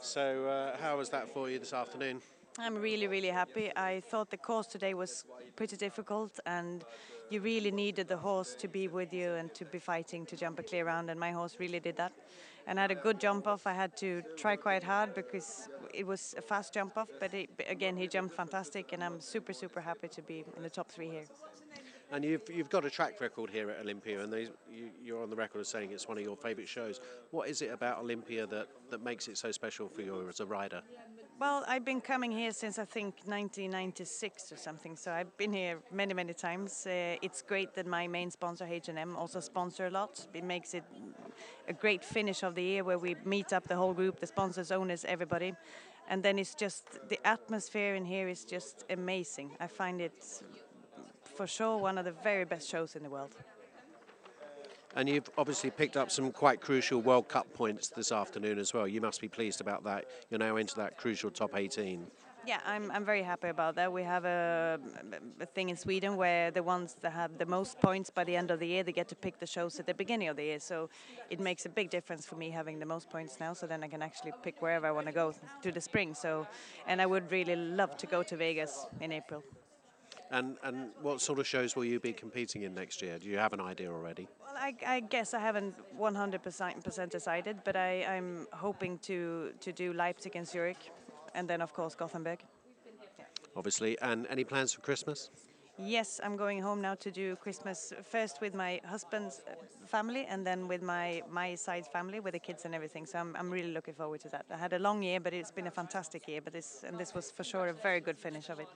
So, uh, how was that for you this afternoon? I'm really, really happy. I thought the course today was pretty difficult, and you really needed the horse to be with you and to be fighting to jump a clear round, and my horse really did that. And I had a good jump off. I had to try quite hard because it was a fast jump off, but it, again, he jumped fantastic, and I'm super, super happy to be in the top three here. And you've, you've got a track record here at Olympia, and they, you, you're on the record of saying it's one of your favourite shows. What is it about Olympia that, that makes it so special for you as a rider? Well, I've been coming here since I think 1996 or something, so I've been here many, many times. Uh, it's great that my main sponsor, H&M, also sponsor a lot. It makes it a great finish of the year where we meet up the whole group, the sponsors, owners, everybody. And then it's just, the atmosphere in here is just amazing. I find it for sure one of the very best shows in the world. And you've obviously picked up some quite crucial World Cup points this afternoon as well. You must be pleased about that. You're now into that crucial top 18. Yeah, I'm, I'm very happy about that. We have a, a, thing in Sweden where the ones that have the most points by the end of the year, they get to pick the shows at the beginning of the year. So it makes a big difference for me having the most points now. So then I can actually pick wherever I want to go to the spring. So, and I would really love to go to Vegas in April. And and what sort of shows will you be competing in next year? Do you have an idea already? Well, I, I guess I haven't 100% decided, but I, I'm hoping to to do Leipzig and Zurich, and then of course Gothenburg. Obviously, and any plans for Christmas? Yes, I'm going home now to do Christmas first with my husband's family and then with my my side family with the kids and everything. So I'm, I'm really looking forward to that. I had a long year, but it's been a fantastic year. But this and this was for sure a very good finish of it.